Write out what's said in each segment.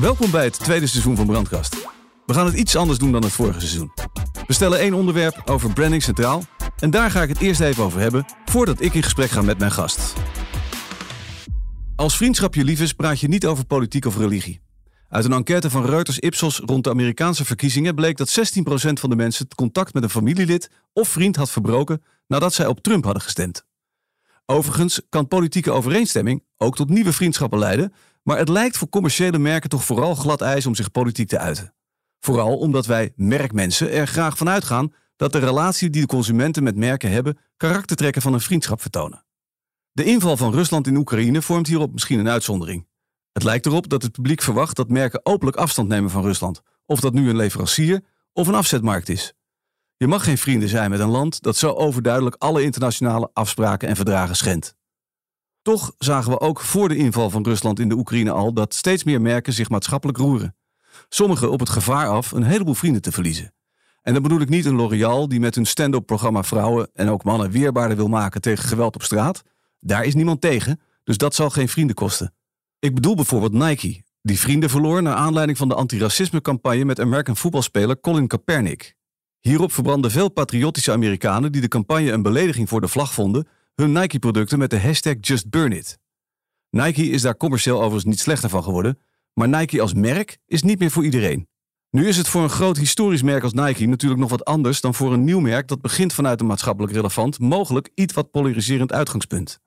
Welkom bij het tweede seizoen van Brandkast. We gaan het iets anders doen dan het vorige seizoen. We stellen één onderwerp over branding centraal. En daar ga ik het eerst even over hebben, voordat ik in gesprek ga met mijn gast. Als vriendschap je lief is, praat je niet over politiek of religie. Uit een enquête van Reuters Ipsos rond de Amerikaanse verkiezingen bleek dat 16% van de mensen het contact met een familielid of vriend had verbroken nadat zij op Trump hadden gestemd. Overigens kan politieke overeenstemming ook tot nieuwe vriendschappen leiden, maar het lijkt voor commerciële merken toch vooral glad ijs om zich politiek te uiten. Vooral omdat wij merkmensen er graag van uitgaan dat de relatie die de consumenten met merken hebben karaktertrekken van een vriendschap vertonen. De inval van Rusland in Oekraïne vormt hierop misschien een uitzondering. Het lijkt erop dat het publiek verwacht dat merken openlijk afstand nemen van Rusland, of dat nu een leverancier of een afzetmarkt is. Je mag geen vrienden zijn met een land dat zo overduidelijk alle internationale afspraken en verdragen schendt. Toch zagen we ook voor de inval van Rusland in de Oekraïne al dat steeds meer merken zich maatschappelijk roeren. Sommigen op het gevaar af een heleboel vrienden te verliezen. En dan bedoel ik niet een L'Oréal die met hun stand-up programma vrouwen en ook mannen weerbaarder wil maken tegen geweld op straat. Daar is niemand tegen, dus dat zal geen vrienden kosten. Ik bedoel bijvoorbeeld Nike, die vrienden verloor naar aanleiding van de antiracisme-campagne met American voetbalspeler Colin Kaepernick. Hierop verbranden veel patriotische Amerikanen die de campagne een belediging voor de vlag vonden, hun Nike-producten met de hashtag JustBurnIt. Nike is daar commercieel overigens niet slechter van geworden, maar Nike als merk is niet meer voor iedereen. Nu is het voor een groot historisch merk als Nike natuurlijk nog wat anders dan voor een nieuw merk dat begint vanuit een maatschappelijk relevant, mogelijk iets wat polariserend uitgangspunt.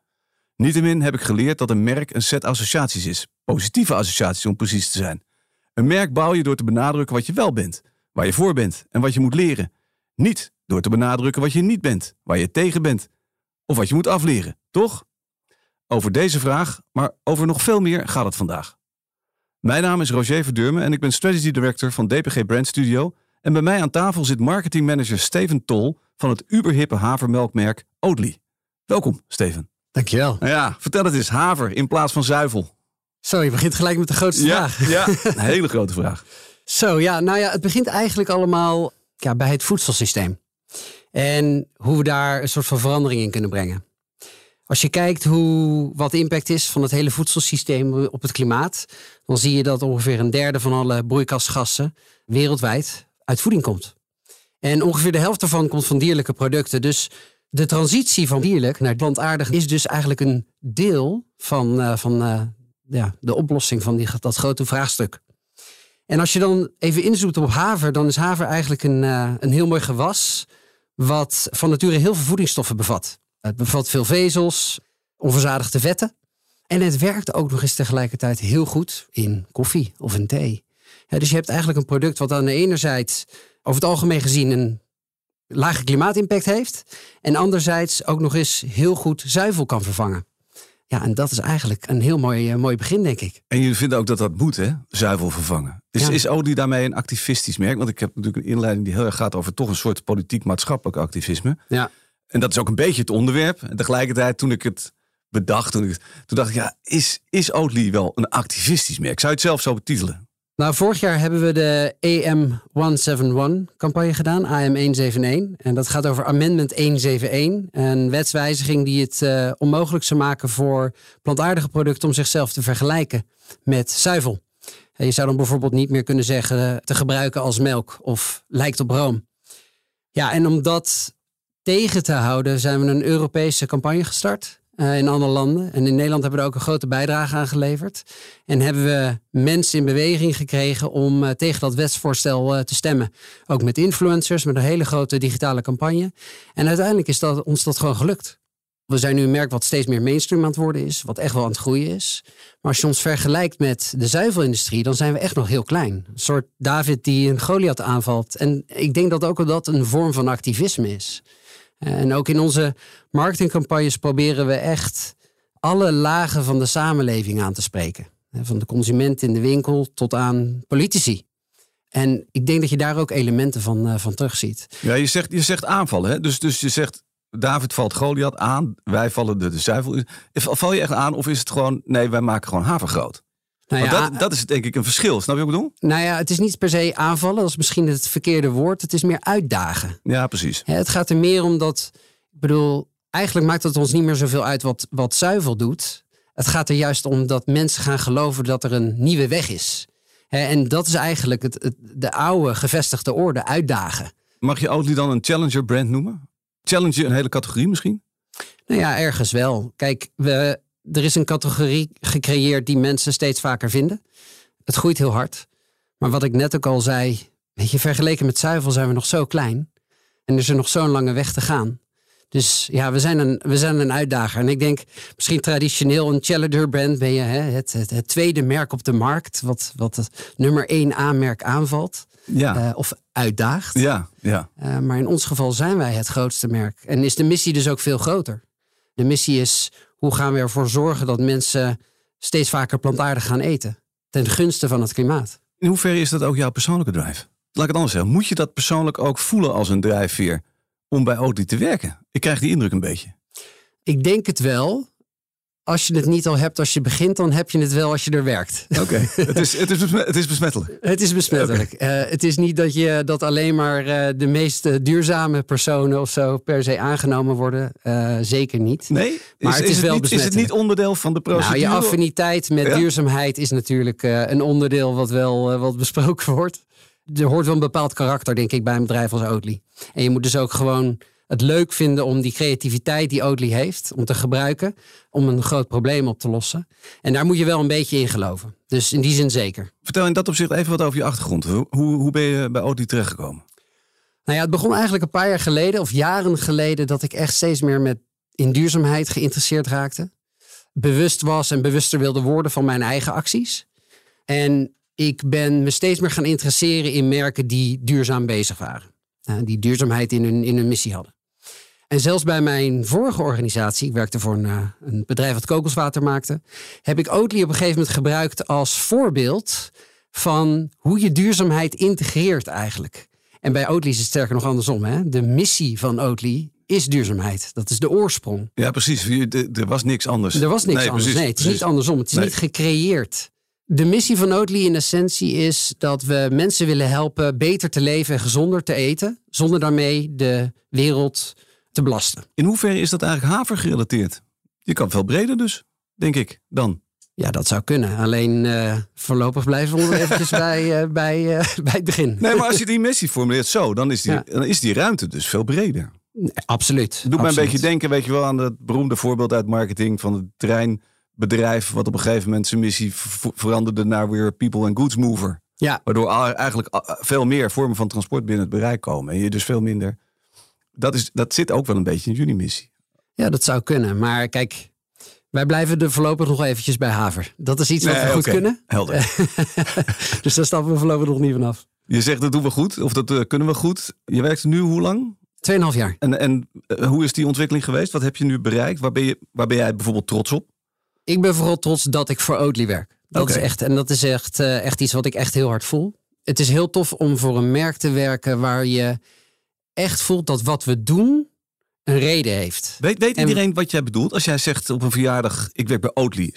Niettemin heb ik geleerd dat een merk een set associaties is, positieve associaties om precies te zijn. Een merk bouw je door te benadrukken wat je wel bent, waar je voor bent en wat je moet leren. Niet door te benadrukken wat je niet bent, waar je tegen bent of wat je moet afleren, toch? Over deze vraag, maar over nog veel meer gaat het vandaag. Mijn naam is Roger Verdurme en ik ben Strategy Director van DPG Brand Studio. En bij mij aan tafel zit marketingmanager Steven Tol van het uberhippe havermelkmerk Oatly. Welkom, Steven. Dankjewel. Nou ja, vertel het eens, haver in plaats van zuivel. Zo, je begint gelijk met de grootste Ja, vraag. ja, een hele grote vraag. Zo, ja, nou ja, het begint eigenlijk allemaal ja, bij het voedselsysteem. En hoe we daar een soort van verandering in kunnen brengen. Als je kijkt hoe, wat de impact is van het hele voedselsysteem op het klimaat, dan zie je dat ongeveer een derde van alle broeikasgassen wereldwijd uit voeding komt. En ongeveer de helft daarvan komt van dierlijke producten. Dus de transitie van dierlijk naar plantaardig is dus eigenlijk een deel van, eh, van eh, ja, de oplossing van die, dat grote vraagstuk. En als je dan even inzoomt op haver, dan is haver eigenlijk een, eh, een heel mooi gewas. Wat van nature heel veel voedingsstoffen bevat. Het bevat veel vezels, onverzadigde vetten. En het werkt ook nog eens tegelijkertijd heel goed in koffie of in thee. Dus je hebt eigenlijk een product wat aan de ene zijde over het algemeen gezien een lage klimaatimpact heeft. En anderzijds ook nog eens heel goed zuivel kan vervangen. Ja, en dat is eigenlijk een heel mooi, eh, mooi begin, denk ik. En jullie vinden ook dat dat moet, hè? Zuivel vervangen. Is, Ja. is Oatly daarmee een activistisch merk? Want ik heb natuurlijk een inleiding die heel erg gaat over toch een soort politiek-maatschappelijk activisme. Ja. En dat is ook een beetje het onderwerp. En tegelijkertijd, toen ik het bedacht, toen, ik, toen dacht ik, ja, is, is Oatly wel een activistisch merk? Zou je het zelf zo betitelen? Nou, vorig jaar hebben we de AM171-campagne gedaan, AM171. En dat gaat over Amendment 171, een wetswijziging die het eh, onmogelijk zou maken voor plantaardige producten om zichzelf te vergelijken met zuivel. Je zou dan bijvoorbeeld niet meer kunnen zeggen eh, te gebruiken als melk of lijkt op room. Ja, en om dat tegen te houden zijn we een Europese campagne gestart eh, in andere landen. En in Nederland hebben we er ook een grote bijdrage aan geleverd. En hebben we mensen in beweging gekregen om eh, tegen dat wetsvoorstel eh, te stemmen. Ook met influencers, met een hele grote digitale campagne. En uiteindelijk is dat, ons dat gewoon gelukt. We zijn nu een merk wat steeds meer mainstream aan het worden is, wat echt wel aan het groeien is. Maar als je ons vergelijkt met de zuivelindustrie, dan zijn we echt nog heel klein. Een soort David die een Goliath aanvalt. En ik denk dat ook dat een vorm van activisme is. En ook in onze marketingcampagnes proberen we echt alle lagen van de samenleving aan te spreken. Van de consument in de winkel tot aan politici. En ik denk dat je daar ook elementen van, uh, van terugziet. Ja, je zegt, je zegt aanvallen. Hè? Dus, dus je zegt, David valt Goliath aan. Wij vallen de, de zuivel. Val je echt aan of is het gewoon, nee, wij maken gewoon haver groot? Nou Want dat, dat is denk ik een verschil. Snap je wat ik bedoel? Nou ja, het is niet per se aanvallen. Dat is misschien het verkeerde woord. Het is meer uitdagen. Ja, precies. Ja, het gaat er meer om dat... Ik bedoel, eigenlijk maakt het ons niet meer zoveel uit wat, wat zuivel doet. Het gaat er juist om dat mensen gaan geloven dat er een nieuwe weg is. En dat is eigenlijk het, het, de oude gevestigde orde, uitdagen. Mag je Oatly dan een challenger brand noemen? Challenger een hele categorie misschien? Nou ja, ergens wel. Kijk, we, er is een categorie gecreëerd die mensen steeds vaker vinden. Het groeit heel hard. Maar wat ik net ook al zei, weet je, vergeleken met zuivel zijn we nog zo klein. En er is er nog zo'n lange weg te gaan. Dus ja, we zijn, een, we zijn een uitdager. En ik denk, misschien traditioneel een challenger brand ben je hè, het, het, het, tweede merk op de markt, wat, wat het nummer één aanmerk aanvalt. Ja. Uh, of uitdaagt. Ja, ja. Uh, maar in ons geval zijn wij het grootste merk. En is de missie dus ook veel groter. De missie is, hoe gaan we ervoor zorgen dat mensen steeds vaker plantaardig gaan eten? Ten gunste van het klimaat. In hoeverre is dat ook jouw persoonlijke drive? Laat ik het anders zeggen. Moet je dat persoonlijk ook voelen als een drijfveer om bij Oatly te werken? Ik krijg die indruk een beetje. Ik denk het wel. Als je het niet al hebt als je begint, dan heb je het wel als je er werkt. Oké, het, is, het, is het is besmettelijk. Het is besmettelijk. Okay. Uh, het is niet dat je dat alleen maar uh, de meest duurzame personen of zo per se aangenomen worden. Uh, zeker niet. Nee, maar is, het is, is wel niet, Is het niet onderdeel van de procedure? Nou, je affiniteit met ja? duurzaamheid is natuurlijk een onderdeel wat wel wat besproken wordt. Er hoort wel een bepaald karakter, denk ik, bij een bedrijf als Oatly. En je moet dus ook gewoon het leuk vinden om die creativiteit die Oatly heeft, om te gebruiken, om een groot probleem op te lossen. En daar moet je wel een beetje in geloven. Dus in die zin zeker. Vertel in dat opzicht even wat over je achtergrond. Hoe, hoe ben je bij Oatly terechtgekomen? Nou ja, het begon eigenlijk een paar jaar geleden, of jaren geleden, dat ik echt steeds meer met in duurzaamheid geïnteresseerd raakte. Bewust was en bewuster wilde worden van mijn eigen acties. En ik ben me steeds meer gaan interesseren in merken die duurzaam bezig waren. Die duurzaamheid in hun, in hun missie hadden. En zelfs bij mijn vorige organisatie, ik werkte voor een, eh, een bedrijf dat kokoswater maakte, heb ik Oatly op een gegeven moment gebruikt als voorbeeld van hoe je duurzaamheid integreert eigenlijk. En bij Oatly is het sterker nog andersom. Hè? De missie van Oatly is duurzaamheid. Dat is de oorsprong. Ja, precies. Er was niks anders. Er was niks nee, anders. Precies, nee, het is niet andersom. Het is niet gecreëerd. De missie van Oatly in essentie is dat we mensen willen helpen beter te leven en gezonder te eten, zonder daarmee de wereld te belasten. In hoeverre is dat eigenlijk haver gerelateerd? Je kan veel breder dus, denk ik, dan. Ja, dat zou kunnen. Alleen uh, voorlopig blijven we nog eventjes bij, uh, bij, uh, bij het begin. Nee, maar als je die missie formuleert zo, dan is die, ja. dan is die ruimte dus veel breder. Nee, absoluut. Doet mij een beetje denken, weet je wel, aan het beroemde voorbeeld uit marketing van het trein bedrijf wat op een gegeven moment zijn missie veranderde naar weer people and goods mover. Ja. Waardoor eigenlijk veel meer vormen van transport binnen het bereik komen. En je dus veel minder. Dat, is, dat zit ook wel een beetje in jullie missie. Ja, dat zou kunnen. Maar kijk, wij blijven er voorlopig nog eventjes bij haver. Dat is iets wat we goed kunnen. Helder. dus daar stappen we voorlopig nog niet vanaf. Je zegt dat doen we goed, of dat uh, kunnen we goed. Je werkt nu hoe lang? Tweeënhalf jaar. En, en uh, hoe is die ontwikkeling geweest? Wat heb je nu bereikt? Waar ben, je, waar ben jij bijvoorbeeld trots op? Ik ben vooral trots dat ik voor Oatly werk. Dat is echt, en dat is echt, uh, echt iets wat ik echt heel hard voel. Het is heel tof om voor een merk te werken waar je echt voelt dat wat we doen een reden heeft. Weet, weet iedereen wat jij bedoelt? Als jij zegt op een verjaardag, ik werk bij Oatly.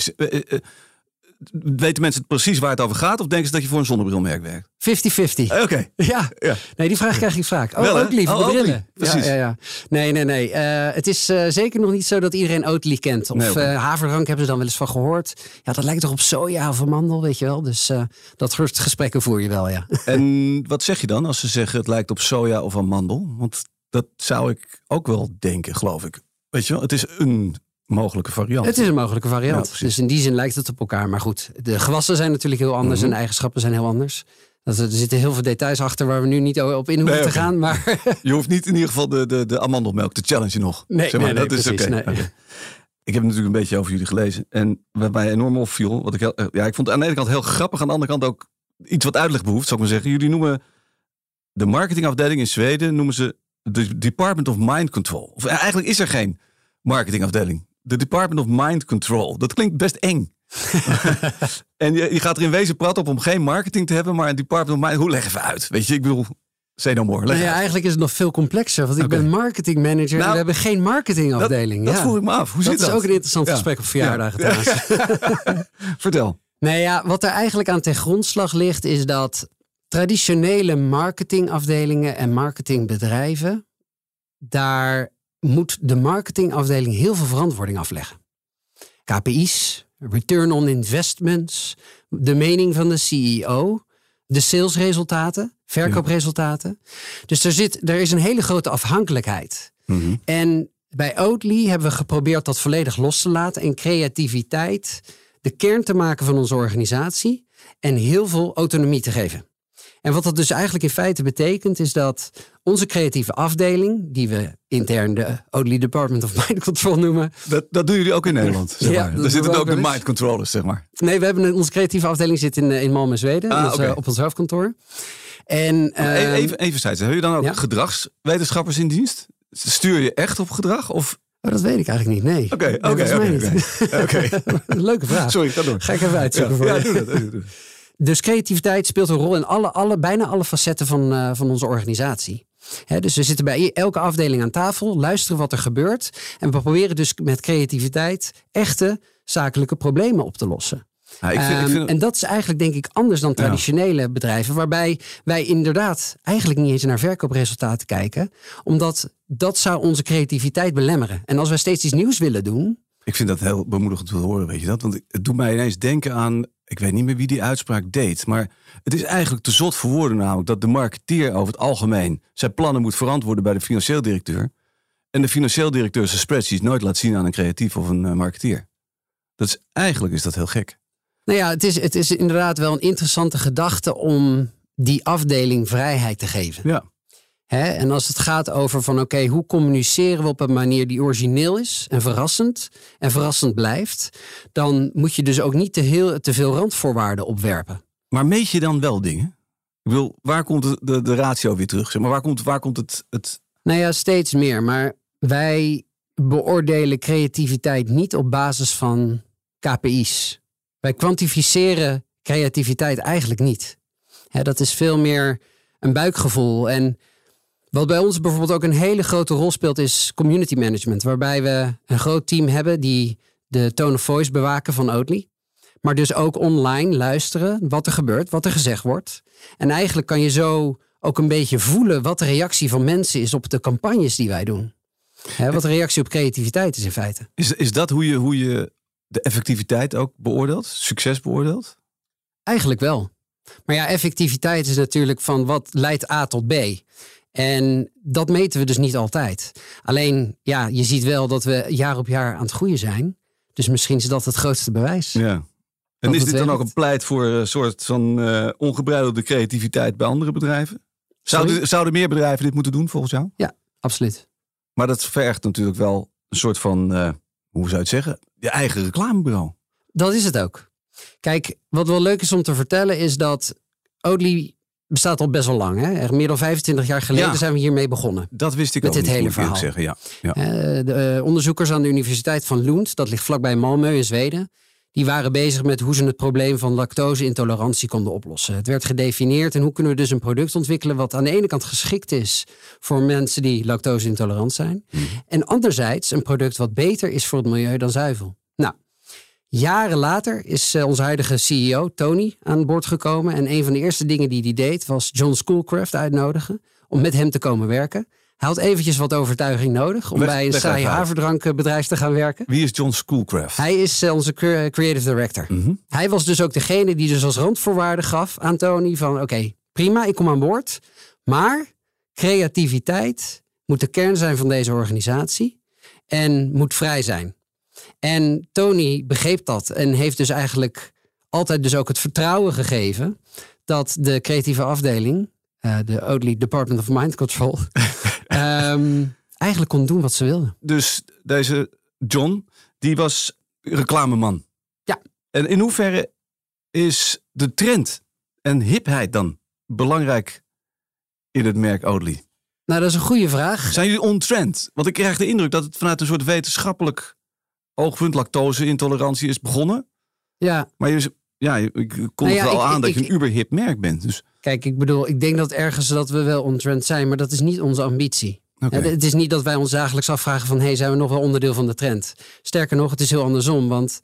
Weten mensen precies waar het over gaat? Of denken ze dat je voor een zonnebrilmerk werkt? 50-50. Oké. Okay. Ja. ja. Nee, die vraag krijg ik vaak. Oh, Wel, Oatly voor oh, brillen. Precies. Ja, ja, ja. Nee, nee, nee. Uh, het is uh, zeker nog niet zo dat iedereen Oatly kent. Of nee, uh, hebben ze dan wel eens van gehoord. Ja, dat lijkt toch op soja of amandel, weet je wel. Dus dat soort gesprekken voer je wel, ja. En wat zeg je dan als ze zeggen het lijkt op soja of amandel? Want dat zou ik ook wel denken, geloof ik. Weet je wel, het is een mogelijke variant. Het is een mogelijke variant. Ja, dus in die zin lijkt het op elkaar. Maar goed, de gewassen zijn natuurlijk heel anders mm -hmm. en eigenschappen zijn heel anders. Dat, er zitten heel veel details achter waar we nu niet op in hoeven nee, okay. te gaan. Maar je hoeft niet in ieder geval de, de, de amandelmelk te challenge nog. Nee, zeg maar, nee, nee, dat precies, is oké. Okay. Okay. Ik heb natuurlijk een beetje over jullie gelezen. En wat mij enorm opviel, wat ik, heel, ja, ik vond het aan de ene kant heel grappig, aan de andere kant ook iets wat uitleg behoeft, zou ik maar zeggen. Jullie noemen de marketingafdeling in Zweden noemen ze de Department of Mind Control. Of eigenlijk is er geen marketingafdeling. De Department of Mind Control. Dat klinkt best eng. en je, je, gaat er in wezen prat op om geen marketing te hebben, maar een Department of Mind. Hoe leggen we uit? Weet je, ik bedoel. Say no more. Nou ja, eigenlijk is het nog veel complexer. Want ik okay. ben marketing manager nou, en we hebben geen marketingafdeling. Dat, ja. dat vroeg ik me af. Hoe dat zit dat? is ook een interessant ja. gesprek op verjaardagen ja. trouwens. Vertel. Nee, ja, wat er eigenlijk aan ten grondslag ligt, is dat traditionele marketingafdelingen en marketingbedrijven, daar moet de marketingafdeling heel veel verantwoording afleggen. KPI's, return on investments, de mening van de CEO. de salesresultaten, verkoopresultaten. Dus er, zit, er is een hele grote afhankelijkheid. Mhm. En bij Oatly hebben we geprobeerd dat volledig los te laten en creativiteit de kern te maken van onze organisatie en heel veel autonomie te geven. En wat dat dus eigenlijk in feite betekent, is dat onze creatieve afdeling, die we intern de Oatly Department of Mind Control noemen. Dat, dat doen jullie ook in Nederland, zeg Ja, maar. Daar zitten ook ook de mind controllers, zeg maar. Nee, we hebben een, onze creatieve afdeling zit in, eh, in Malmö, Zweden. Ah, dus, op ons hoofdkantoor. En, e- ehm, even, even zijds, heb je dan ook ja? gedragswetenschappers in dienst? Stuur je echt op gedrag? Of... oh, dat weet ik eigenlijk niet, nee. Oké, oké, oké. Leuke vraag. Sorry, ga door. Ga ik even Ja, uitzoeken voor ja, je. doe dat. doe dat. Dus creativiteit speelt een rol in alle, alle, bijna alle facetten van, eh, van onze organisatie. Dus we zitten bij elke afdeling aan tafel, luisteren wat er gebeurt. En we proberen dus met creativiteit echte zakelijke problemen op te lossen. Ja, ik vind, ik Ehm, En dat is eigenlijk denk ik anders dan traditionele bedrijven, waarbij wij inderdaad eigenlijk niet eens naar verkoopresultaten kijken, omdat dat zou onze creativiteit belemmeren. En als wij steeds iets nieuws willen doen, ik vind dat heel bemoedigend te horen, weet je dat? Want het doet mij ineens denken aan, ik weet niet meer wie die uitspraak deed, maar het is eigenlijk te zot voor woorden namelijk dat de marketeer over het algemeen zijn plannen moet verantwoorden bij de financieel directeur. En de financieel directeur zijn spreadsheet nooit laat zien aan een creatief of een eh, marketeer. Dat is, eigenlijk is dat heel gek. Nou ja, het is, het is inderdaad wel een interessante gedachte om die afdeling vrijheid te geven. Ja. Hè? En als het gaat over van oké, hoe communiceren we op een manier die origineel is en verrassend en verrassend blijft, dan moet je dus ook niet te, heel, te veel randvoorwaarden opwerpen. Maar meet je dan wel dingen? Ik bedoel, waar komt de, de, de ratio weer terug? Zeg maar waar komt, waar komt het, het... Nou ja, steeds meer. Maar wij beoordelen creativiteit niet op basis van KPI's. Wij kwantificeren creativiteit eigenlijk niet. Hè, dat is veel meer een buikgevoel. En wat bij ons bijvoorbeeld ook een hele grote rol speelt, is community management. Waarbij we een groot team hebben die de tone of voice bewaken van Oatly. Maar dus ook online luisteren wat er gebeurt, wat er gezegd wordt. En eigenlijk kan je zo ook een beetje voelen wat de reactie van mensen is op de campagnes die wij doen. Hè, wat de reactie op creativiteit is in feite. Is, is dat hoe je, hoe je de effectiviteit ook beoordeelt? Succes beoordeelt? Eigenlijk wel. Maar ja, effectiviteit is natuurlijk van wat leidt A tot B. En dat meten we dus niet altijd. Alleen, ja, je ziet wel dat we jaar op jaar aan het groeien zijn. Dus misschien is dat het grootste bewijs. Ja. En is dit dan ook een pleit voor een soort van eh, ongebreidelde creativiteit bij andere bedrijven? Zouden, zouden meer bedrijven dit moeten doen volgens jou? Absoluut. Maar dat vergt natuurlijk wel een soort van, eh, hoe zou je het zeggen, je eigen reclamebureau. Dat is het ook. Kijk, wat wel leuk is om te vertellen is dat Oatly bestaat al best wel lang. Hè? Echt meer dan 25 jaar geleden Ja. zijn we hiermee begonnen. Dat wist ik Met ook dit niet, hele moet ik verhaal. zeggen. Ja. Ja. Eh, de eh, onderzoekers aan de Universiteit van Lund, dat ligt vlakbij Malmö in Zweden, die waren bezig met hoe ze het probleem van lactose-intolerantie konden oplossen. Het werd gedefinieerd en hoe kunnen we dus een product ontwikkelen wat aan de ene kant geschikt is voor mensen die lactose-intolerant zijn. En anderzijds een product wat beter is voor het milieu dan zuivel. Jaren later is eh, onze huidige CEO Tony aan boord gekomen. En een van de eerste dingen die hij deed was John Schoolcraft uitnodigen om met hem te komen werken. Hij had eventjes wat overtuiging nodig om Leg- bij een leg saai even uit. haverdrankbedrijf te gaan werken. Wie is John Schoolcraft? Hij is eh, onze cre- creative director. Mhm. Hij was dus ook degene die dus als randvoorwaarde gaf aan Tony van oké, prima, ik kom aan boord. Maar creativiteit moet de kern zijn van deze organisatie en moet vrij zijn. En Tony begreep dat en heeft dus eigenlijk altijd dus ook het vertrouwen gegeven dat de creatieve afdeling, eh, de Oatly Department of Mind Control, ehm, eigenlijk kon doen wat ze wilden. Dus deze John, die was reclameman. Ja. En in hoeverre is de trend en hipheid dan belangrijk in het merk Oatly? Nou, dat is een goede vraag. Zijn jullie on-trend? Want ik krijg de indruk dat het vanuit een soort wetenschappelijk oogpunt lactose-intolerantie is begonnen. Ja, Maar je, ja, ik kondig Nou ja, wel ik- aan ik- dat je een uberhip merk bent. Dus, Kijk, ik bedoel, ik denk dat ergens dat we wel on-trend zijn, maar dat is niet onze ambitie. Hè, Het is niet dat wij ons dagelijks afvragen van, hey, zijn we nog wel onderdeel van de trend? Sterker nog, het is heel andersom, want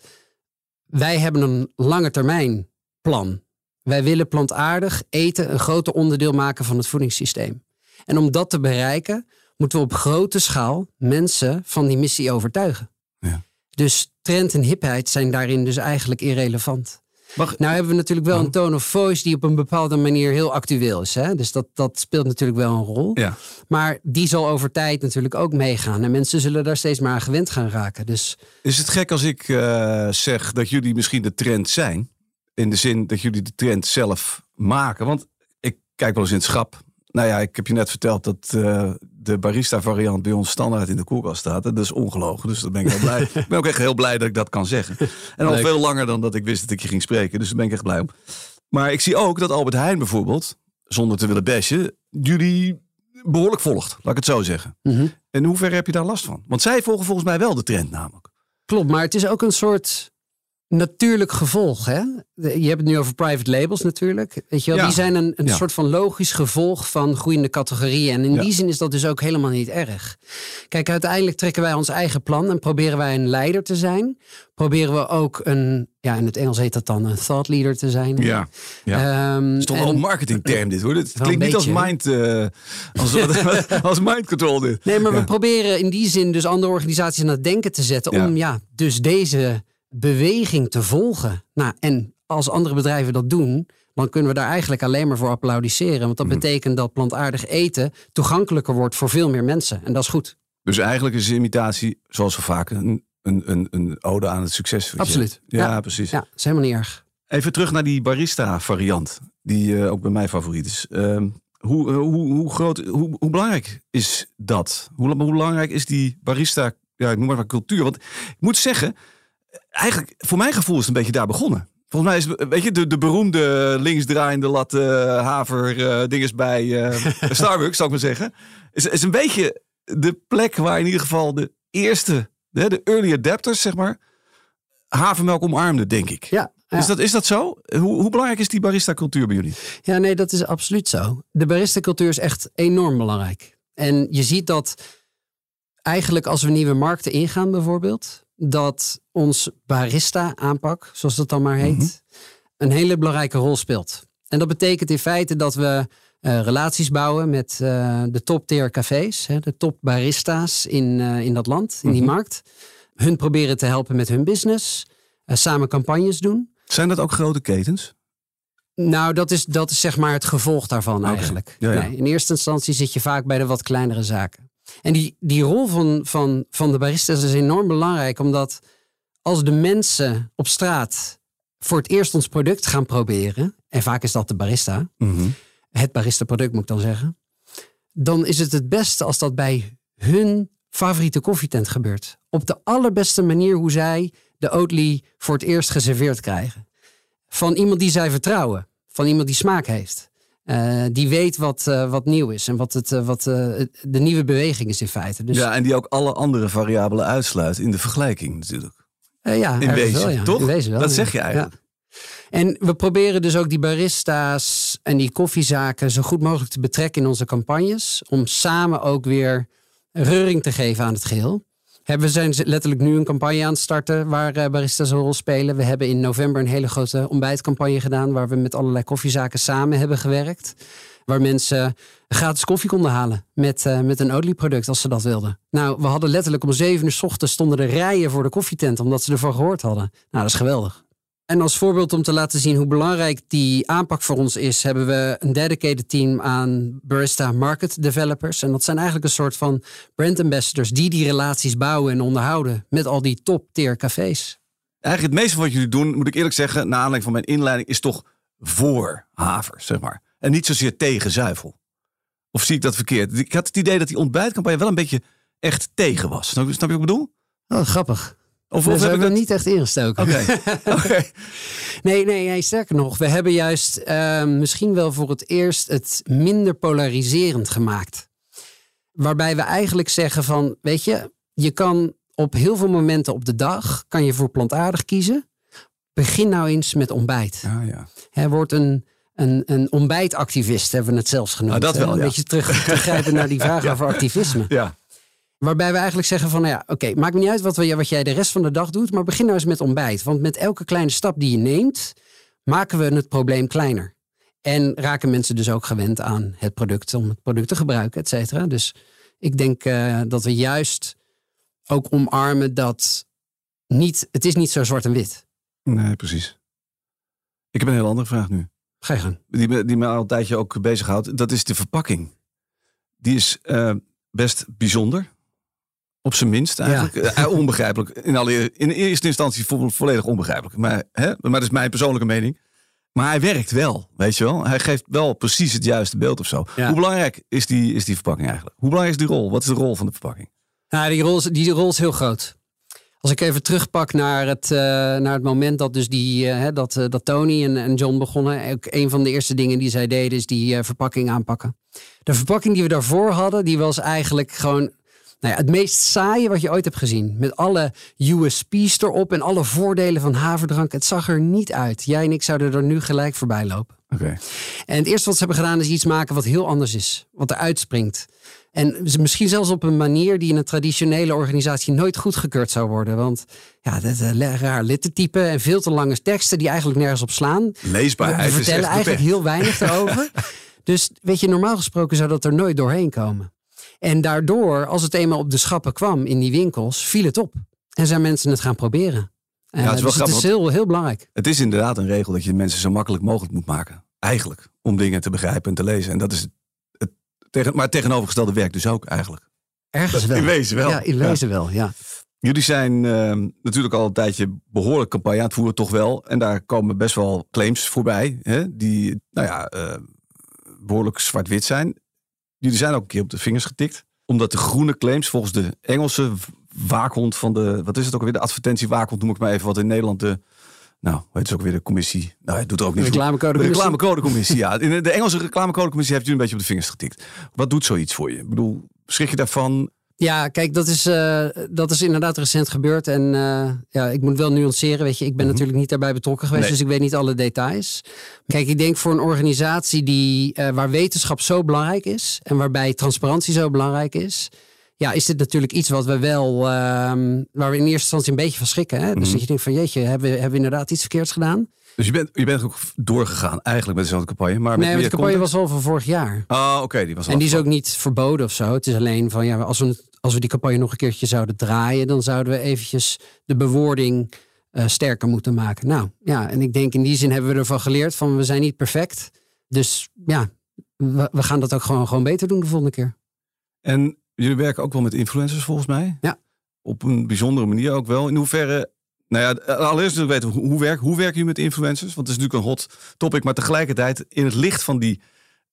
wij hebben een lange termijn plan. Wij willen plantaardig eten een groter onderdeel maken van het voedingssysteem. En om dat te bereiken, moeten we op grote schaal mensen van die missie overtuigen. Ja. Dus trend en hipheid zijn daarin dus eigenlijk irrelevant. Nou hebben we natuurlijk wel een tone of voice die op een bepaalde manier heel actueel is. Hè? Dus dat, dat speelt natuurlijk wel een rol. Ja. Maar die zal over tijd natuurlijk ook meegaan. En mensen zullen daar steeds maar aan gewend gaan raken. Dus... Is het gek als ik uh, zeg dat jullie misschien de trend zijn? In de zin dat jullie de trend zelf maken. Want ik kijk wel eens in het schap. Nou ja, ik heb je net verteld dat uh, de barista variant bij ons standaard in de koelkast staat. Dat is ongelogen, dus daar ben ik heel blij. ik ben ook echt heel blij dat ik dat kan zeggen. En al veel langer dan dat ik wist dat ik je ging spreken. Dus daar ben ik echt blij om. Maar ik zie ook dat Albert Heijn bijvoorbeeld, zonder te willen bashen, jullie behoorlijk volgt. Laat ik het zo zeggen. Mm En hoe ver heb je daar last van? Want zij volgen volgens mij wel de trend namelijk. Klopt, maar het is ook een soort natuurlijk gevolg. Hè? Je hebt het nu over private labels natuurlijk. Weet je wel? Die zijn een, een soort van logisch gevolg van groeiende categorieën. En in die zin is dat dus ook helemaal niet erg. Kijk, uiteindelijk trekken wij ons eigen plan en proberen wij een leider te zijn. Proberen we ook een, ja, in het Engels heet dat dan een thought leader te zijn. Ja, ja. Um, het is toch wel een marketingterm dit hoor. Het klinkt niet als mind, uh, als, als mind control dit. Nee, maar we proberen in die zin dus andere organisaties aan het denken te zetten. Om ja, dus deze beweging te volgen. Nou, en als andere bedrijven dat doen, dan kunnen we daar eigenlijk alleen maar voor applaudisseren. Want dat mhm. betekent dat plantaardig eten toegankelijker wordt voor veel meer mensen. En dat is goed. Dus eigenlijk is imitatie, zoals zo vaak, een, een, een, ode aan het succes. Absoluut. Ja, precies. Ja, dat is helemaal niet erg. Even terug naar die barista variant, die uh, ook bij mij favoriet is. Uh, hoe, uh, hoe, hoe, groot, hoe, hoe belangrijk is dat? Hoe, hoe belangrijk is die barista, ja, ik noem maar cultuur? Want ik moet zeggen, eigenlijk, voor mijn gevoel is het een beetje daar begonnen. Volgens mij is weet je, de, de beroemde linksdraaiende latte uh, haver uh, dinges bij uh, Starbucks, zou ik maar zeggen. Is, is een beetje de plek waar in ieder geval de eerste, de, de early adapters, zeg maar, havermelk omarmde, denk ik. Ja, Is, dat, is dat zo? Hoe, hoe belangrijk is die barista-cultuur bij jullie? Ja, nee, dat is absoluut zo. De barista-cultuur is echt enorm belangrijk. En je ziet dat eigenlijk als we nieuwe markten ingaan, bijvoorbeeld, dat ons barista-aanpak, zoals dat dan maar heet, mhm. een hele belangrijke rol speelt. En dat betekent in feite dat we uh, relaties bouwen met uh, de top-tier cafés, hè, de top barista's in, uh, in dat land, in die mhm. markt. Hun proberen te helpen met hun business, samen campagnes doen. Zijn dat ook grote ketens? Nou, dat is, dat is zeg maar het gevolg daarvan eigenlijk. Ja, ja. Nee, in eerste instantie zit je vaak bij de wat kleinere zaken. En die, die rol van, van, van de baristas is enorm belangrijk, omdat als de mensen op straat voor het eerst ons product gaan proberen, en vaak is dat de barista, mhm. het barista product moet ik dan zeggen, dan is het het beste als dat bij hun favoriete koffietent gebeurt. Op de allerbeste manier hoe zij de Oatly voor het eerst geserveerd krijgen. Van iemand die zij vertrouwen, van iemand die smaak heeft. Uh, die weet wat, uh, wat nieuw is en wat, het, uh, wat de nieuwe beweging is in feite. Dus... Ja, en die ook alle andere variabelen uitsluit in de vergelijking natuurlijk. Ja, in wezen, wel, ja. toch? In wezen wel, dat zeg je eigenlijk. Ja. En we proberen dus ook die barista's en die koffiezaken zo goed mogelijk te betrekken in onze campagnes. Om samen ook weer reuring te geven aan het geheel. We zijn letterlijk nu een campagne aan het starten waar eh, baristas een rol spelen. We hebben in november een hele grote ontbijtcampagne gedaan waar we met allerlei koffiezaken samen hebben gewerkt. Waar mensen gratis koffie konden halen met, uh, met een olieproduct als ze dat wilden. Nou, we hadden letterlijk om zeven uur s ochtends stonden er rijen voor de koffietent omdat ze ervan gehoord hadden. Nou, dat is geweldig. En als voorbeeld om te laten zien hoe belangrijk die aanpak voor ons is, hebben we een dedicated team aan barista market developers. En dat zijn eigenlijk een soort van brand ambassadors die die relaties bouwen en onderhouden met al die top tier cafés. Eigenlijk het meeste van wat jullie doen, moet ik eerlijk zeggen, na aanleiding van mijn inleiding, is toch voor haver, zeg maar. En niet zozeer tegen zuivel. Of zie ik dat verkeerd? Ik had het idee dat die ontbijtcampagne wel een beetje echt tegen was. Snap je wat ik bedoel? Oh, grappig. Of, hebben we dat... niet echt ingestoken. Oké. nee, nee, nee, sterker nog. We hebben juist uh, misschien wel voor het eerst het minder polariserend gemaakt. Waarbij we eigenlijk zeggen van, weet je, je kan op heel veel momenten op de dag, kan je voor plantaardig kiezen. Begin nou eens met ontbijt. Ah, ja. Er wordt een, een, een ontbijtactivist, hebben we het zelfs genoemd. Nou, dat wel, Een beetje terug, teruggrijpen naar die vraag over activisme. Ja. Waarbij we eigenlijk zeggen van, nou ja, oké, maakt me niet uit wat, we, wat jij de rest van de dag doet, maar begin nou eens met ontbijt. Want met elke kleine stap die je neemt, maken we het probleem kleiner. En raken mensen dus ook gewend aan het product, om het product te gebruiken, et cetera. Dus ik denk uh, dat we juist ook omarmen dat niet, het is niet zo zwart en wit. Nee, precies. Ik heb een heel andere vraag nu. Ga je gang. Die, me- die me al een tijdje ook bezighoudt. Dat is de verpakking. Die is eh, best bijzonder. Op zijn minst eigenlijk. Eh, onbegrijpelijk. In, alle, in eerste instantie vo- volledig onbegrijpelijk. Maar, hè? maar dat is mijn persoonlijke mening. Maar hij werkt wel, weet je wel. Hij geeft wel precies het juiste beeld of zo. Ja. Hoe belangrijk is die, is die verpakking eigenlijk? Hoe belangrijk is die rol? Wat is de rol van de verpakking? Nou, die rol, is, die rol is heel groot. Als ik even terugpak naar het, eh, naar het moment dat, dus die, eh, dat, eh, dat Tony en, en John begonnen. Ook een van de eerste dingen die zij deden is die eh, verpakking aanpakken. De verpakking die we daarvoor hadden, die was eigenlijk gewoon nou ja, het meest saaie wat je ooit hebt gezien. Met alle USP's erop en alle voordelen van haverdrank. Het zag er niet uit. Jij en ik zouden er nu gelijk voorbij lopen. Oké. En het eerste wat ze hebben gedaan is iets maken wat heel anders is. Wat eruit springt. En misschien zelfs op een manier die in een traditionele organisatie nooit goedgekeurd zou worden. Want ja, dat is een raar lettertype en veel te lange teksten die eigenlijk nergens op slaan. We Leesbaarheid is vertellen eigenlijk heel weinig erover. dus weet je, normaal gesproken zou dat er nooit doorheen komen. En daardoor, als het eenmaal op de schappen kwam in die winkels, viel het op. En zijn mensen het gaan proberen. Eh, het is wel dus het grappig, is heel, heel belangrijk. Het is inderdaad een regel dat je mensen zo makkelijk mogelijk moet maken. Eigenlijk. Om dingen te begrijpen en te lezen. En dat is het, het tegen, maar het tegenovergestelde werk dus ook eigenlijk. Ergens wel. In wezen wel. Ja, in Ja. wezen wel, ja. Jullie zijn ehm, natuurlijk al een tijdje behoorlijk campagne aan het voeren, toch wel. En daar komen best wel claims voorbij, hè, die nou ja, eh, behoorlijk zwart-wit zijn. Jullie zijn ook een keer op de vingers getikt. Omdat de groene claims volgens de Engelse waakhond van de, wat is het ook alweer, de advertentiewaakhond noem ik maar even, wat in Nederland de, nou, hoe heet het ook weer, de commissie, nou, het doet er ook niet. De reclamecodecommissie, ja. In de- de Engelse reclamecodecommissie heeft jullie een beetje op de vingers getikt. Wat doet zoiets voor je? Ik bedoel, schrik je daarvan? Ja, kijk, dat is, eh, dat is inderdaad recent gebeurd. En eh, ja, ik moet wel nuanceren. Weet je, ik ben natuurlijk niet daarbij betrokken geweest, Nee. dus ik weet niet alle details. Kijk, ik denk voor een organisatie die, eh, waar wetenschap zo belangrijk is en waarbij transparantie zo belangrijk is. Ja, is dit natuurlijk iets wat we wel, ehm, waar we in eerste instantie een beetje van schrikken. Hè? Dus Mhm. dat je denkt van jeetje, hebben we, hebben we inderdaad iets verkeerds gedaan? Dus je bent, je bent ook doorgegaan eigenlijk met dezelfde campagne. Maar met nee, de campagne context? was al van vorig jaar. Ah, oké, die was al En die is ook niet verboden of zo. Het is alleen van ja, als we, als we die campagne nog een keertje zouden draaien, dan zouden we eventjes de bewoording eh, sterker moeten maken. Nou ja, en ik denk in die zin hebben we ervan geleerd van we zijn niet perfect. Dus ja, we, we gaan dat ook gewoon, gewoon beter doen de volgende keer. En jullie werken ook wel met influencers volgens mij? Ja. Op een bijzondere manier ook wel. In hoeverre... Nou ja, allereerst wil ik weten, hoe, hoe, werk, hoe werken jullie met influencers? Want het is natuurlijk een hot topic. Maar tegelijkertijd, in het licht van die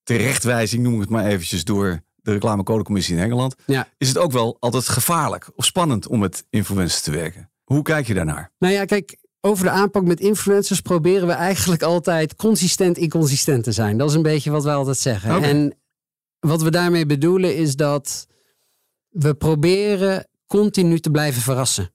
terechtwijzing, noem ik het maar eventjes, door de reclamecodecommissie in Engeland, Ja. is het ook wel altijd gevaarlijk of spannend om met influencers te werken. Hoe kijk je daarnaar? Nou ja, kijk, over de aanpak met influencers proberen we eigenlijk altijd consistent inconsistent te zijn. Dat is een beetje wat wij altijd zeggen. En wat we daarmee bedoelen is dat we proberen continu te blijven verrassen.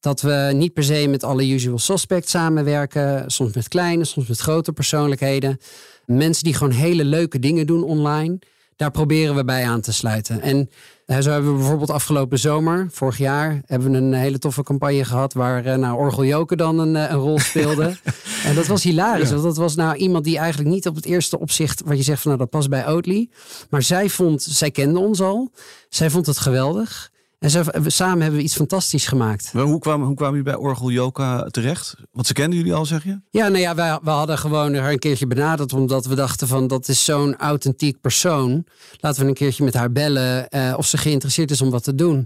Dat we niet per se met alle usual suspects samenwerken. Soms met kleine, soms met grote persoonlijkheden. Mensen die gewoon hele leuke dingen doen online. Daar proberen we bij aan te sluiten. En eh, zo hebben we bijvoorbeeld afgelopen zomer, vorig jaar, hebben we een hele toffe campagne gehad waar eh, nou, Orgel Joken dan een, eh, een rol speelde. en dat was hilarisch. Ja. Want dat was nou iemand die eigenlijk niet op het eerste opzicht, wat je zegt van nou dat past bij Oatly. Maar zij vond, zij kende ons al. Zij vond het geweldig. En zo, we- samen hebben we iets fantastisch gemaakt. Wel, Hoe kwamen, hoe kwamen jullie bij Orgel Joka terecht? Want ze kenden jullie al, zeg je? Ja, nou ja, wij, we hadden gewoon haar een keertje benaderd. Omdat we dachten van dat is zo'n authentiek persoon. Laten we een keertje met haar bellen eh, of ze geïnteresseerd is om wat te doen.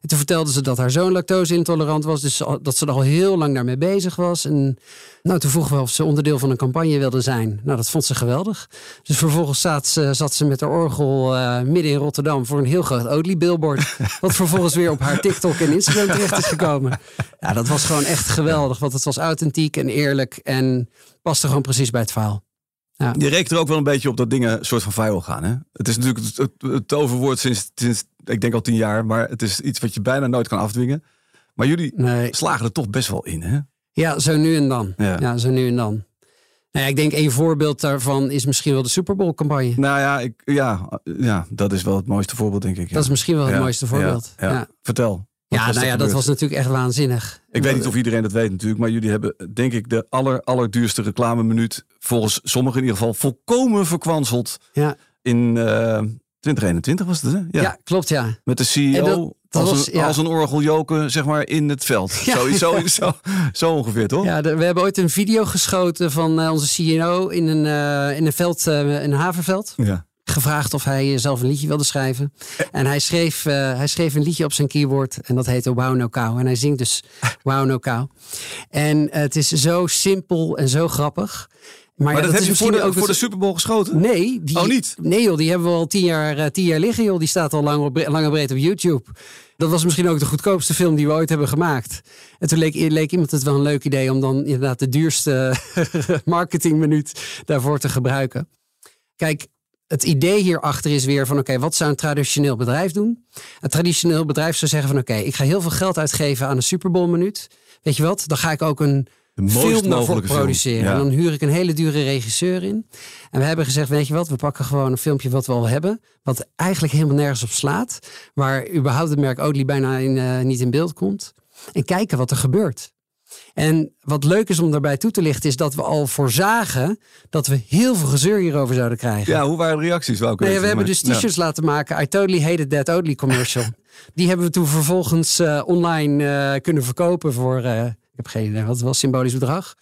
En toen vertelde ze dat haar zoon lactose-intolerant was. Dus dat ze er al heel lang daarmee bezig was. En nou, toen vroegen we of ze onderdeel van een campagne wilde zijn. Nou, dat vond ze geweldig. Dus vervolgens zat ze, zat ze met haar orgel eh, midden in Rotterdam voor een heel groot Oatly-billboard. wat vervolgens weer op haar TikTok en Instagram terecht is gekomen. Ja, dat was gewoon echt geweldig. Want het was authentiek en eerlijk en paste gewoon precies bij het verhaal. Je rekent er ook wel een beetje op dat dingen soort van viral gaan. Hè? Het is natuurlijk het, toverwoord sinds, sinds, ik denk al tien jaar. Maar het is iets wat je bijna nooit kan afdwingen. Maar jullie Nee. slagen er toch best wel in, hè? Ja, zo nu en dan. Ja. Ja, zo nu en dan. Nou ja, ik denk een voorbeeld daarvan is misschien wel de Super Bowl campagne. Nou ja, ik, ja, ja, dat is wel het mooiste voorbeeld, denk ik. Ja. Dat is misschien wel het Ja, mooiste voorbeeld. Ja, Ja, ja. ja. Vertel. Wat nou ja, dat was natuurlijk echt waanzinnig. Ik weet niet of iedereen dat weet natuurlijk, maar jullie hebben denk ik de aller, allerduurste reclameminuut volgens sommigen in ieder geval volkomen verkwanseld Ja. in, eh, 2021 was het, hè? Ja, klopt, ja. Met de CEO dat- dat als, was- een, ja. als een orgeljoken, zeg maar, in het veld. Ja, zo, zo, ja. zo, zo ongeveer, toch? Ja, we hebben ooit een video geschoten van eh, onze CEO in een, eh, in een veld, eh, een havenveld. Ja. Gevraagd of hij zelf een liedje wilde schrijven. En hij schreef, hij schreef een liedje op zijn keyboard en dat heette Wow No Cow. En hij zingt dus Wow No Cow. En het is zo simpel en zo grappig. Maar, Maar ja, dat, heb je voor de, ook voor de Super Bowl geschoten? Nee, die, Oh, niet? Nee joh, die hebben we al tien jaar, eh, tien jaar liggen joh. Die staat al lang, op, lang en breed op YouTube. Dat was misschien ook de goedkoopste film die we ooit hebben gemaakt. En toen leek, leek iemand het wel een leuk idee om dan inderdaad de duurste marketingminuut daarvoor te gebruiken. Kijk, het idee hierachter is weer van oké, wat zou een traditioneel bedrijf doen? Een traditioneel bedrijf zou zeggen van oké, ik ga heel veel geld uitgeven aan een Super Bowl minuut. Weet je wat? Dan ga ik ook een De mooist film daarvoor mogelijke film. produceren. Ja. En dan huur ik een hele dure regisseur in. En we hebben gezegd, weet je wat, we pakken gewoon een filmpje wat we al hebben. Wat eigenlijk helemaal nergens op slaat. Waar überhaupt het merk Oatly bijna in, eh, niet in beeld komt. En kijken wat er gebeurt. En wat leuk is om daarbij toe te lichten, is dat we al voorzagen dat we heel veel gezeur hierover zouden krijgen. Ja, hoe waren de reacties? Nee, weten, we hebben dus t-shirts laten maken. I totally hated that Oatly commercial. Die hebben we toen vervolgens eh, online eh, kunnen verkopen voor, heb geen idee, wat was symbolisch bedrag.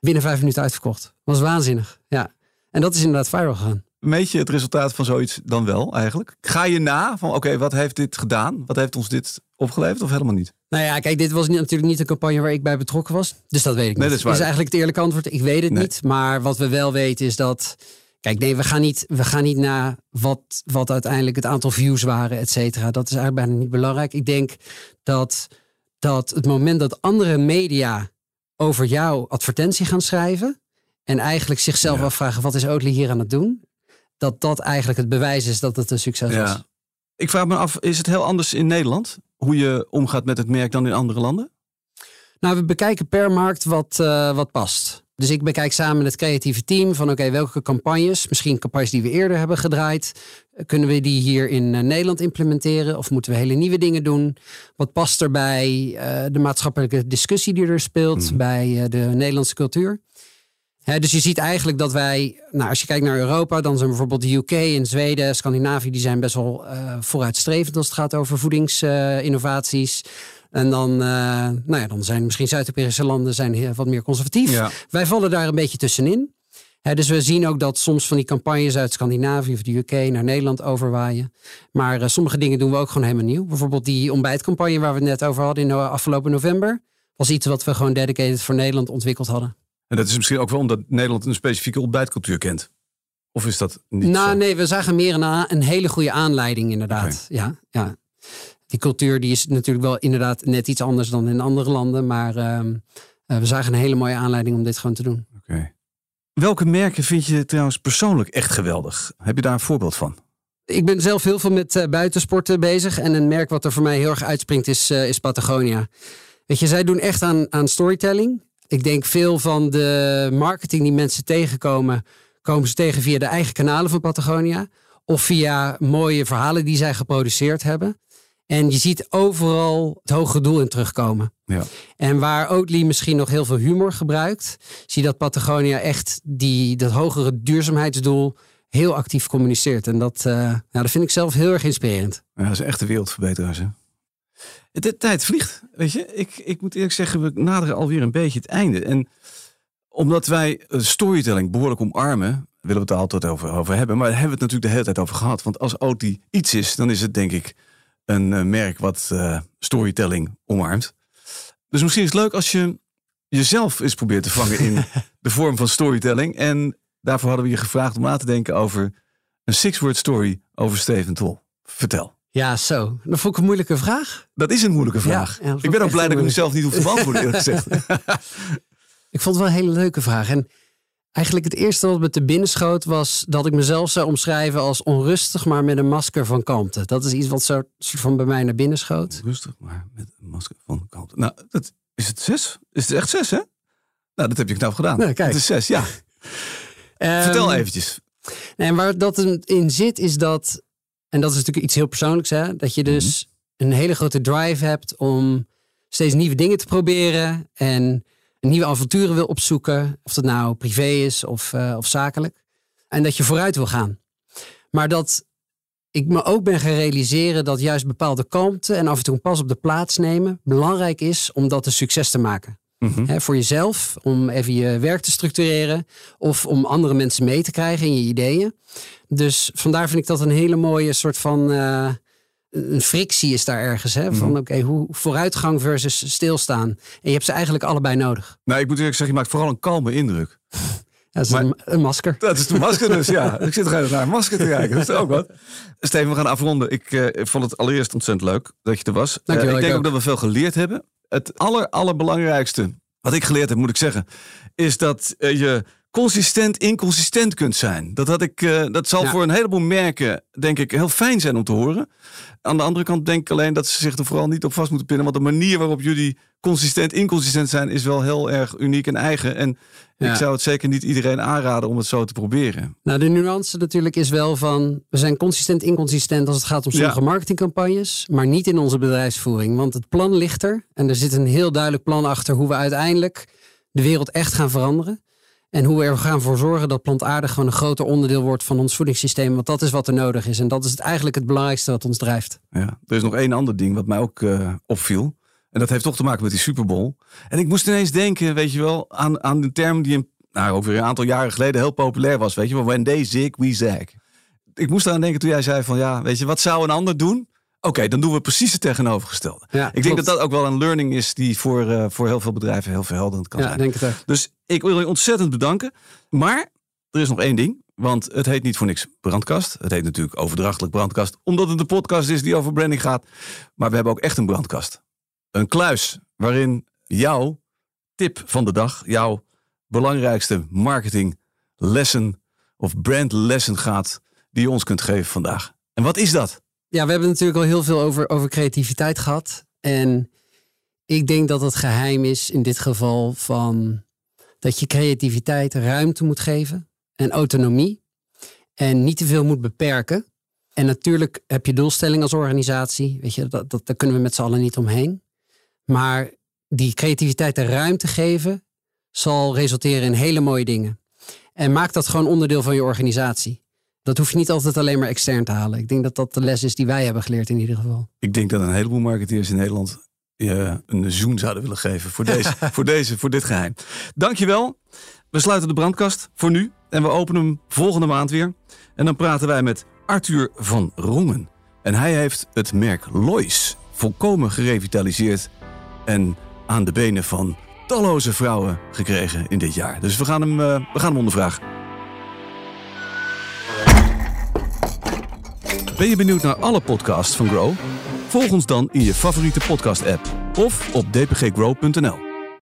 Binnen vijf minuten uitverkocht. Was waanzinnig. Ja. En dat is inderdaad viral gegaan. Meet je het resultaat van zoiets dan wel eigenlijk? Ga je na van oké, wat heeft dit gedaan? Wat heeft ons dit opgeleverd of helemaal niet? Nou ja, kijk, dit was niet- natuurlijk niet een campagne waar ik bij betrokken was. Dus dat weet ik Nee, niet. dat is waar. eigenlijk het eerlijke antwoord. Ik weet het Nee. niet. Maar wat we wel weten is dat... Kijk, nee, we gaan niet, we gaan niet naar wat, wat uiteindelijk het aantal views waren, et cetera. Dat is eigenlijk bijna niet belangrijk. Ik denk dat, dat het moment dat andere media over jouw advertentie gaan schrijven... en eigenlijk zichzelf Ja. afvragen, wat is Oatly hier aan het doen? Dat dat eigenlijk het bewijs is dat het een succes. Ja. Ik vraag me af, is het heel anders in Nederland? Hoe je omgaat met het merk dan in andere landen? Nou, we bekijken per markt wat, eh, wat past. Dus ik bekijk samen met het creatieve team van oké, welke campagnes, misschien campagnes die we eerder hebben gedraaid, kunnen we die hier in eh, Nederland implementeren of moeten we hele nieuwe dingen doen? Wat past er bij eh, de maatschappelijke discussie die er speelt, Mhm. bij eh, de Nederlandse cultuur? Dus je ziet eigenlijk dat wij, nou, als je kijkt naar Europa, dan zijn bijvoorbeeld de UK en Zweden, Scandinavië, die zijn best wel vooruitstrevend als het gaat over voedingsinnovaties. En dan, eh, nou ja, dan zijn misschien Zuid-Europese landen zijn wat meer conservatief. Ja. Wij vallen daar een beetje tussenin. Dus we zien ook dat soms van die campagnes uit Scandinavië of de UK naar Nederland overwaaien. Maar eh, sommige dingen doen we ook gewoon helemaal nieuw. Bijvoorbeeld die ontbijtcampagne waar we het net over hadden in no- afgelopen november. Was iets wat we gewoon dedicated voor Nederland ontwikkeld hadden. En dat is misschien ook wel omdat Nederland een specifieke ontbijtcultuur kent. Of is dat niet nou, zo? nee, we zagen meer een, een hele goede aanleiding, inderdaad. Ja, ja. Die cultuur die is natuurlijk wel inderdaad net iets anders dan in andere landen. Maar ehm, eh, we zagen een hele mooie aanleiding om dit gewoon te doen. Oké. Welke merken vind je trouwens persoonlijk echt geweldig? Heb je daar een voorbeeld van? Ik ben zelf heel veel met eh, buitensporten bezig. En een merk wat er voor mij heel erg uitspringt is, eh, is Patagonia. Weet je, zij doen echt aan, aan storytelling. Ik denk veel van de marketing die mensen tegenkomen, komen ze tegen via de eigen kanalen van Patagonia. Of via mooie verhalen die zij geproduceerd hebben. En je ziet overal het hoge doel in terugkomen. Ja. En waar Oatly misschien nog heel veel humor gebruikt, zie je dat Patagonia echt die, dat hogere duurzaamheidsdoel heel actief communiceert. En dat, nou, dat vind ik zelf heel erg inspirerend. Ja, dat is echt de wereldverbeteraars. Hè? De tijd vliegt. Weet je, ik, ik moet eerlijk zeggen, we naderen alweer een beetje het einde. En omdat wij eh, storytelling behoorlijk omarmen, willen we het er altijd over, over hebben. Maar daar hebben we het natuurlijk de hele tijd over gehad. Want als Oatly iets is, dan is het denk ik een eh, merk wat eh, storytelling omarmt. Dus misschien is het leuk als je jezelf eens probeert te vangen in de vorm van storytelling. En daarvoor hadden we je gevraagd om na te denken over een six-word story over Steven Tol. Vertel. Ja, zo. Dat vond ik een moeilijke vraag. Dat is een moeilijke vraag. ja, ik ben ook blij dat ik hem moeilijk. zelf niet hoef te beantwoorden, eerlijk gezegd. Ik vond het wel een hele leuke vraag. En eigenlijk het eerste wat me te binnen schoot was dat ik mezelf zou omschrijven als onrustig, maar met een masker van kalmte. Dat is iets wat zo, soort van bij mij naar binnen schoot. Rustig, maar met een masker van kalmte. Nou, dat, is het zes? Is het echt zes, hè? Nou, dat heb je knap gedaan. Nou, kijk. Het is zes, ja. Vertel Ehm, eventjes. Nee, en waar dat in zit is dat, en dat is natuurlijk iets heel persoonlijks, hè, dat je dus een hele grote drive hebt om steeds nieuwe dingen te proberen en nieuwe avonturen wil opzoeken, of dat nou privé is of, eh, of zakelijk. En dat je vooruit wil gaan. Maar dat ik me ook ben gaan realiseren dat juist bepaalde kalmte en af en toe een pas op de plaats nemen belangrijk is om dat een succes te maken. Mhm. voor jezelf, om even je werk te structureren of om andere mensen mee te krijgen in je ideeën. Dus vandaar vind ik dat een hele mooie soort van eh, een frictie is daar ergens. Hè? Van Mhm. oké, hoe vooruitgang versus stilstaan. En je hebt ze eigenlijk allebei nodig. Nou, ik moet eerlijk zeggen, je maakt vooral een kalme indruk. Dat is Maar- een, een masker. Dat is de masker dus, ja. Ik zit er naar een masker te kijken. Dat is ook wat. Steven, we gaan afronden. Ik eh, vond het allereerst ontzettend leuk dat je er was. Dankjewel, Eh, ik ik denk ook ook. dat we veel geleerd hebben. Het aller, allerbelangrijkste wat ik geleerd heb, moet ik zeggen, is dat eh, je consistent inconsistent kunt zijn. Dat, had ik, eh, dat zal Ja. voor een heleboel merken, denk ik, heel fijn zijn om te horen. Aan de andere kant denk ik alleen dat ze zich er vooral niet op vast moeten pinnen. Want de manier waarop jullie consistent inconsistent zijn, is wel heel erg uniek en eigen. En ik zou het zeker niet iedereen aanraden om het zo te proberen. Nou, de nuance natuurlijk is wel van we zijn consistent inconsistent als het gaat om Ja. sommige marketingcampagnes, maar niet in onze bedrijfsvoering. Want het plan ligt er en er zit een heel duidelijk plan achter hoe we uiteindelijk de wereld echt gaan veranderen. En hoe we er gaan voor zorgen dat plantaardig gewoon een groter onderdeel wordt van ons voedingssysteem. Want dat is wat er nodig is. En dat is eigenlijk het belangrijkste wat ons drijft. Ja, er is nog één ander ding wat mij ook eh, opviel. En dat heeft toch te maken met die Super Bowl. En ik moest ineens denken, weet je wel, aan, aan de term die een, nou, over een aantal jaren geleden heel populair was. Weet je wel, when they zig, we zag. Ik moest eraan denken toen jij zei van, ja, weet je, wat zou een ander doen? Oké, dan doen we precies het tegenovergestelde. Ja, ik denk dat dat ook wel een learning is die voor, eh, voor heel veel bedrijven heel verhelderend kan Ja, zijn. denk het. Dus ik wil je ontzettend bedanken. Maar er is nog één ding. Want het heet niet voor niks brandkast. Het heet natuurlijk overdrachtelijk brandkast. Omdat het een podcast is die over branding gaat. Maar we hebben ook echt een brandkast. Een kluis waarin jouw tip van de dag, jouw belangrijkste marketinglessen of brandlessen gaat. Die je ons kunt geven vandaag. En wat is dat? Ja, we hebben natuurlijk al heel veel over, over creativiteit gehad. En ik denk dat het geheim is in dit geval van dat je creativiteit ruimte moet geven en autonomie. En niet te veel moet beperken. En natuurlijk heb je doelstelling als organisatie. Weet je, dat, dat, daar kunnen we met z'n allen niet omheen. Maar die creativiteit de ruimte geven zal resulteren in hele mooie dingen. En maak dat gewoon onderdeel van je organisatie. Dat hoef je niet altijd alleen maar extern te halen. Ik denk dat dat de les is die wij hebben geleerd in ieder geval. Ik denk dat een heleboel marketeers in Nederland je een zoen zouden willen geven voor deze, voor deze, voor dit geheim. Dankjewel. We sluiten de brandkast voor nu en we openen hem volgende maand weer. En dan praten wij met Arthur van Rongen. En hij heeft het merk Lois volkomen gerevitaliseerd en aan de benen van talloze vrouwen gekregen in dit jaar. Dus we gaan hem, eh, we gaan hem ondervragen. Ben je benieuwd naar alle podcasts van Grow? Volg ons dan in je favoriete podcast-app of op dpggrow.nl.